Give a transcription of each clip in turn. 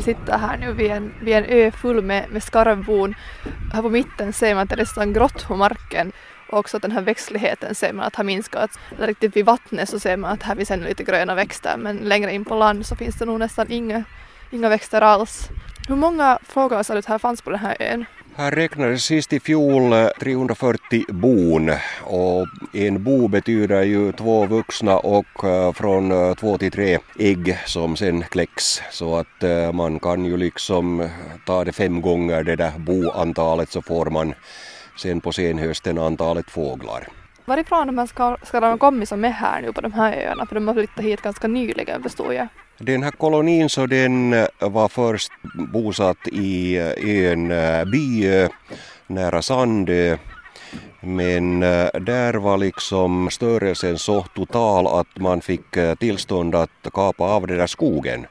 Vi sitter här nu vid en, vid en ö full med, med skarvbon. Här på mitten ser man att det är nästan grått på marken och också att den här växtligheten ser man att har minskat. Riktigt vid vattnet så ser man att här finns ännu lite gröna växter men längre in på land så finns det nog nästan inga, inga växter alls. Hur många fåglar sa du att här fanns på den här ön? Här räknades sist i fjol eh, 340 bon och en bo betyder ju två vuxna och eh, från eh, två till tre ägg som sen kläcks så att man kan ju liksom ta det fem gånger det där boantalet så får man sen på senhösten antalet fåglar. Varifrån de här skarvarna kommit som är här nu på de här öarna? För de har flyttat hit ganska nyligen förstår jag. Den här kolonin så den var först bosatt i en by nära Sandö men där var liksom störelsen så total att man fick tillstånd att kapa av den där skogen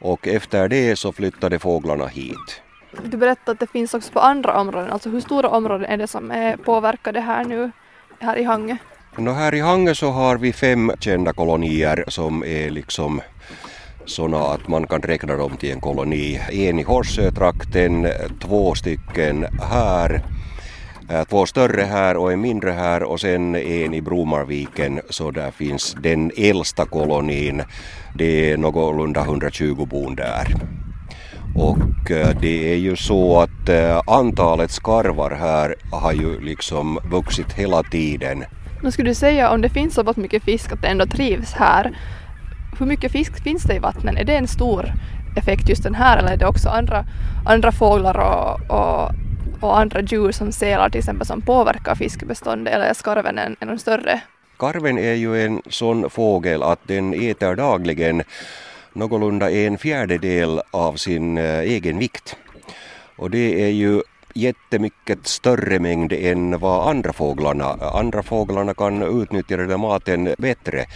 och efter det så flyttade fåglarna hit. Du berättade att det finns också på andra områden, alltså hur stora områden är det som är påverkade här nu, här i Hange? No, här i Hange så har vi fem kända kolonier som är liksom sådana att man kan räkna dem till en koloni. En i Horsötrakten, två stycken här, eh, två större här och en mindre här och sen en i Bromarviken så där finns den äldsta kolonin. Det är någorlunda 120 bon där. Och eh, det är ju så att eh, antalet skarvar här har ju liksom vuxit hela tiden. Nu skulle du säga om det finns så mycket fisk att det ändå trivs här. Hur mycket fisk finns det i vattnen? Är det en stor effekt just den här eller är det också andra, andra fåglar och, och, och andra djur som sälar till exempel som påverkar fiskbeståndet eller är skarven en, en större? Karven är ju en sån fågel att den äter dagligen någorlunda en fjärdedel av sin eh, egen vikt. Och det är ju jättemycket större mängd än vad andra fåglarna, andra fåglarna kan utnyttja den där maten bättre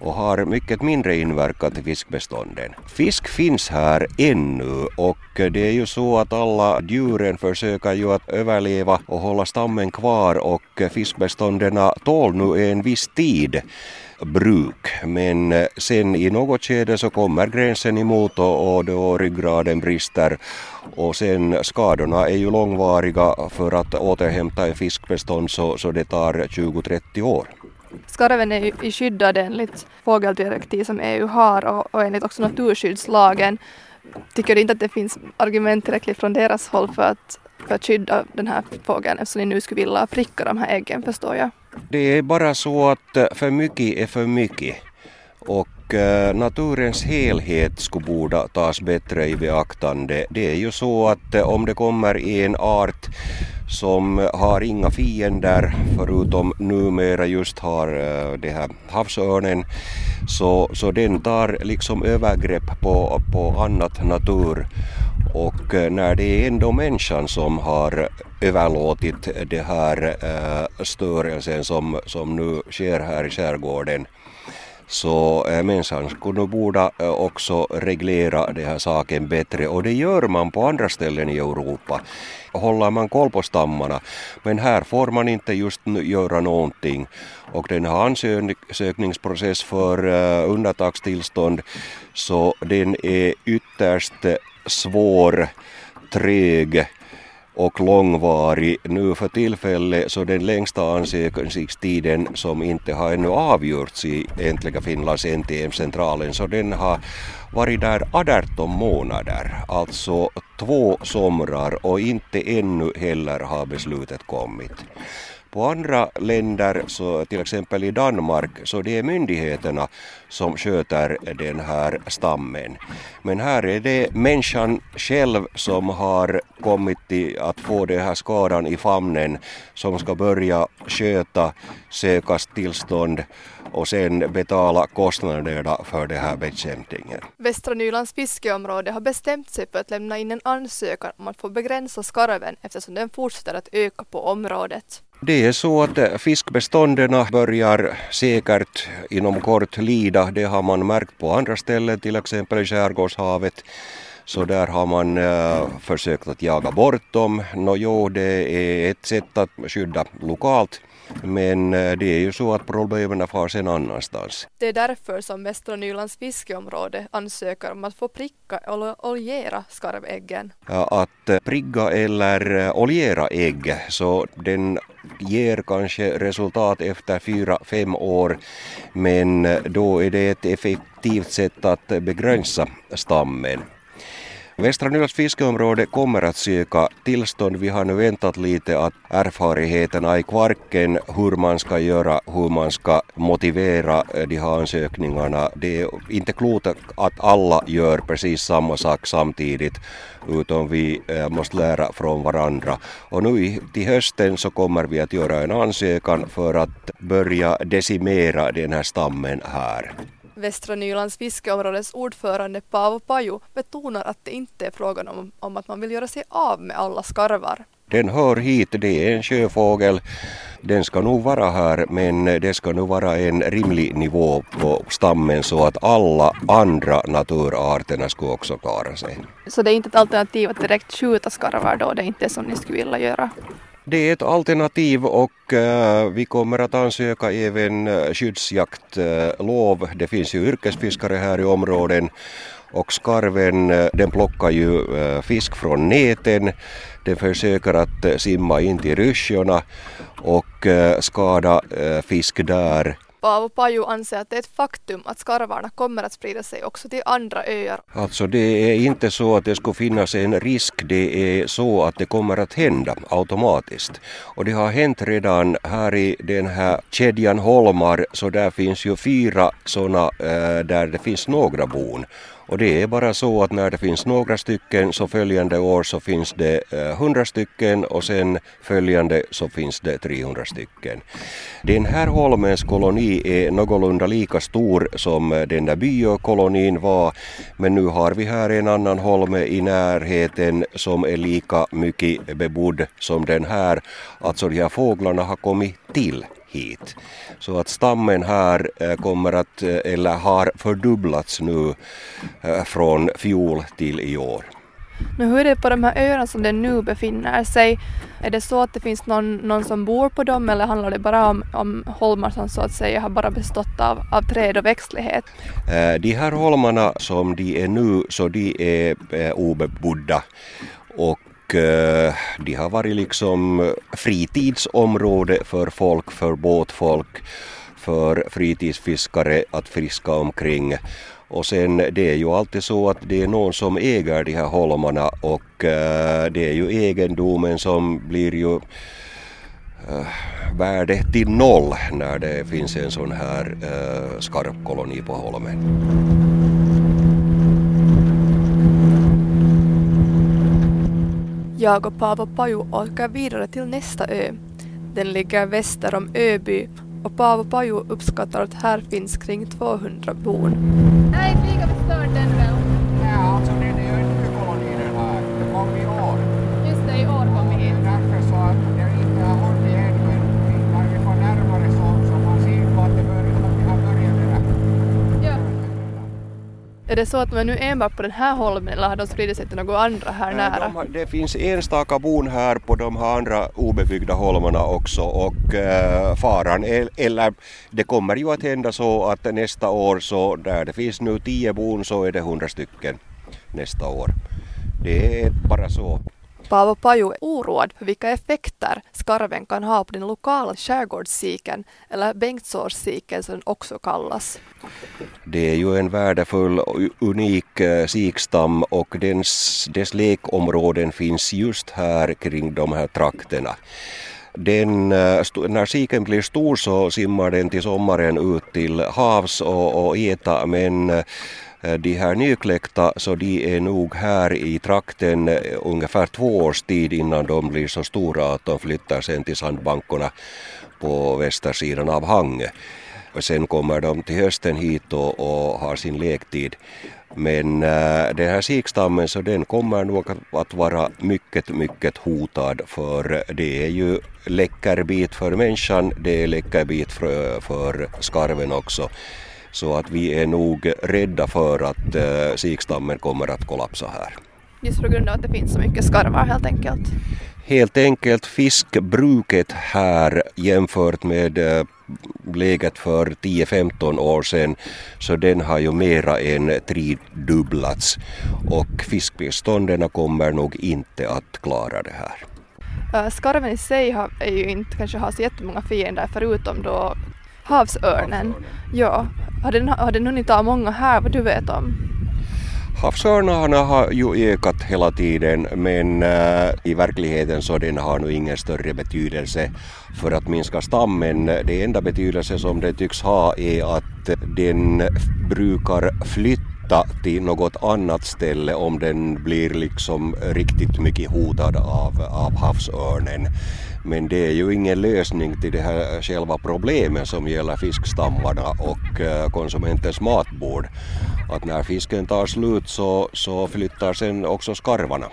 och har mycket mindre inverkan till fiskbestånden. Fisk finns här ännu och det är ju så att alla djuren försöker ju att överleva och hålla stammen kvar och fiskbestånden tål nu en viss tid bruk. Men eh, sen i något skede så kommer gränsen emot och, och då ryggraden brister och sen skadorna är ju långvariga för att återhämta en fiskbestånd så, så det tar 20-30 år. Skarven är ju skyddad enligt fågeldirektiv som EU har och, och enligt också naturskyddslagen. Tycker du inte att det finns argument tillräckligt från deras håll för att, för att skydda den här fågeln eftersom ni nu skulle vilja pricka de här äggen förstår jag? Det är bara så att eh, för mycket är för mycket och eh, naturens helhet skulle borde tas bättre i beaktande. Det är ju så att eh, om det kommer en art som har inga fiender förutom numera just har det här havsörnen så, så den tar liksom övergrepp på, på annat natur och eh, när det är ändå människan som har överlåtit det här eh, störelsen som, som nu sker här i skärgården så eh, äh, människan skulle borde eh, också reglera den här saken bättre. Och det gör man på andra ställen i Europa. Håller man koll på stammarna. Men här får man inte just göra någonting. Och den här ansökningsprocess för eh, undantagstillstånd så den är ytterst svår, trög och långvarig. Nu för tillfället så den längsta ansökningstiden som inte har ännu avgjorts i Äntliga Finlands NTM-centralen så den har varit där 18 månader, alltså två somrar och inte ännu heller har beslutet kommit. På andra länder, så till exempel i Danmark, så det är myndigheterna som sköter den här stammen. Men här är det människan själv som har kommit till att få den här skadan i famnen som ska börja sköta, söka tillstånd och sen betala kostnaderna för det här bekämpningen. Västra Nylands fiskeområde har bestämt sig för att lämna in en ansökan om att få begränsa skarven eftersom den fortsätter att öka på området. Det är så att eh, fiskbestånden börjar säkert inom kort lida. Det har man märkt på andra ställen, till exempel i Skärgårdshavet. Så där har man äh, försökt att jaga bort dem. Nå jo, det är ett sätt att skydda lokalt. Men eh, det är ju så att problemen far sen annanstans. Det är därför som Västra Nylands fiskeområde ansöker om att få pricka eller oljera skarväggen. Att eh, prigga eller oljera ägg, så den ger kanske resultat efter fyra, fem år men då är det ett effektivt sätt att begränsa stammen. Västra Nylands fiskeområde kommer att söka tillstånd. Vi har nu väntat lite att erfarenheterna i Kvarken, hur man ska göra, hur man ska motivera de här ansökningarna. Det är inte klokt att alla gör precis samma sak samtidigt utan vi eh, måste lära från varandra. Och nu till hösten så kommer vi att göra en ansökan för att börja decimera den här stammen här. Västra Nylands fiskeområdes ordförande Paavo Paju betonar att det inte är frågan om, om att man vill göra sig av med alla skarvar. Den hör hit, det är en sjöfågel. Den ska nog vara här men det ska nog vara en rimlig nivå på stammen så att alla andra naturarterna ska också klara sig. Så det är inte ett alternativ att direkt skjuta skarvar då, det är inte som ni skulle vilja göra? Det är ett alternativ och eh, vi kommer att ansöka även eh, skyddsjaktlov. Eh, Det finns ju yrkesfiskare här i områden och skarven den plockar ju fisk från näten. Den försöker att simma in till ryssjorna och skada fisk där Paavo Paju anser att det är ett faktum att skarvarna kommer att sprida sig också till andra öar. Alltså det är inte så att det skulle finnas en risk, det är så att det kommer att hända automatiskt. Och det har hänt redan här i den här kedjan holmar, så där finns ju fyra sådana eh, där det finns några bon. Och det är bara så att när det finns några stycken så följande år så finns det eh, 100 stycken och sen följande så finns det 300 stycken. Den här holmens koloni är någorlunda lika stor som eh, den där byökolonin var men nu har vi här en annan holme i närheten som är lika mycket bebodd som den här. Alltså de här fåglarna har kommit till hit. Så att stammen här eh, kommer att, eh, eller har fördubblats nu eh, från fjol till i år. Nu hur är det på de här öarna som den nu befinner sig? Är det så att det finns någon, någon som bor på dem eller handlar det bara om, om holmar som så att säga har bara bestått av, av träd och växtlighet? De här holmarna som de är nu så de är obebodda och Eh, de har varit liksom fritidsområde för folk, för båtfolk, för fritidsfiskare att fiska omkring. Och sen det är ju alltid så att det är någon som äger de här holmarna och eh, det är ju egendomen som blir ju eh, värde till noll när det finns en sån här uh, skarpkoloni på holmen. Jag och Paavo Paju åker vidare till nästa ö. Den ligger väster om Öby och Paavo Paju uppskattar att här finns kring 200 bon. Nej, flyga med störd Är det så att man nu enbart på den här holmen eller har de spridit sig till några andra här nära? De, det finns enstaka bon här på de här andra obebyggda holmarna också och äh, faran är, eller det kommer ju att hända så att nästa år så där det finns nu tio bon så är det hundra stycken nästa år. Det är bara så. Paavo Paju är oroad för vilka effekter skarven kan ha på den lokala skärgårdssiken, eller Bengtsårssiken som den också kallas. Det är ju en värdefull och unik eh, sikstam och dess, dess lekområden finns just här kring de här trakterna. Den, eh, när siken blir stor så simmar den till sommaren ut till havs och, och äta men eh, Eh, de här nykläckta så de är nog här i trakten eh, ungefär två års tid innan de blir så stora att de flyttar sen till sandbankerna på västersidan av Hangö. Sen kommer de till hösten hit och, och har sin lektid. Men äh, den här sikstammen så den kommer nog att vara mycket, mycket hotad för det är ju läcker bit för människan, det är läcker bit för, för skarven också. Så att vi är nog rädda för att uh, sikstammen kommer att kollapsa här. Just på grund av att det finns så mycket skarvar helt enkelt. Helt enkelt fiskbruket här jämfört med uh, läget för 10-15 år sedan så den har ju mera än tredubblats och fiskbestånden kommer nog inte att klara det här. Uh, skarven i sig har, är ju inte kanske har så jättemånga fiender förutom då havsörnen. Ja, har den, har den hunnit ta många här vad du vet om? Havsörnarna har ju ökat hela tiden men äh, i verkligheten så den har nog ingen större betydelse för att minska stammen. Det enda betydelse som den tycks ha är att den brukar flytta till något annat ställe om den blir liksom riktigt mycket hotad av, av havsörnen. Men det är ju ingen lösning till det här själva problemet som gäller fiskstammarna och eh, konsumentens matbord. Att när fisken tar slut så, så flyttar sen också skarvarna.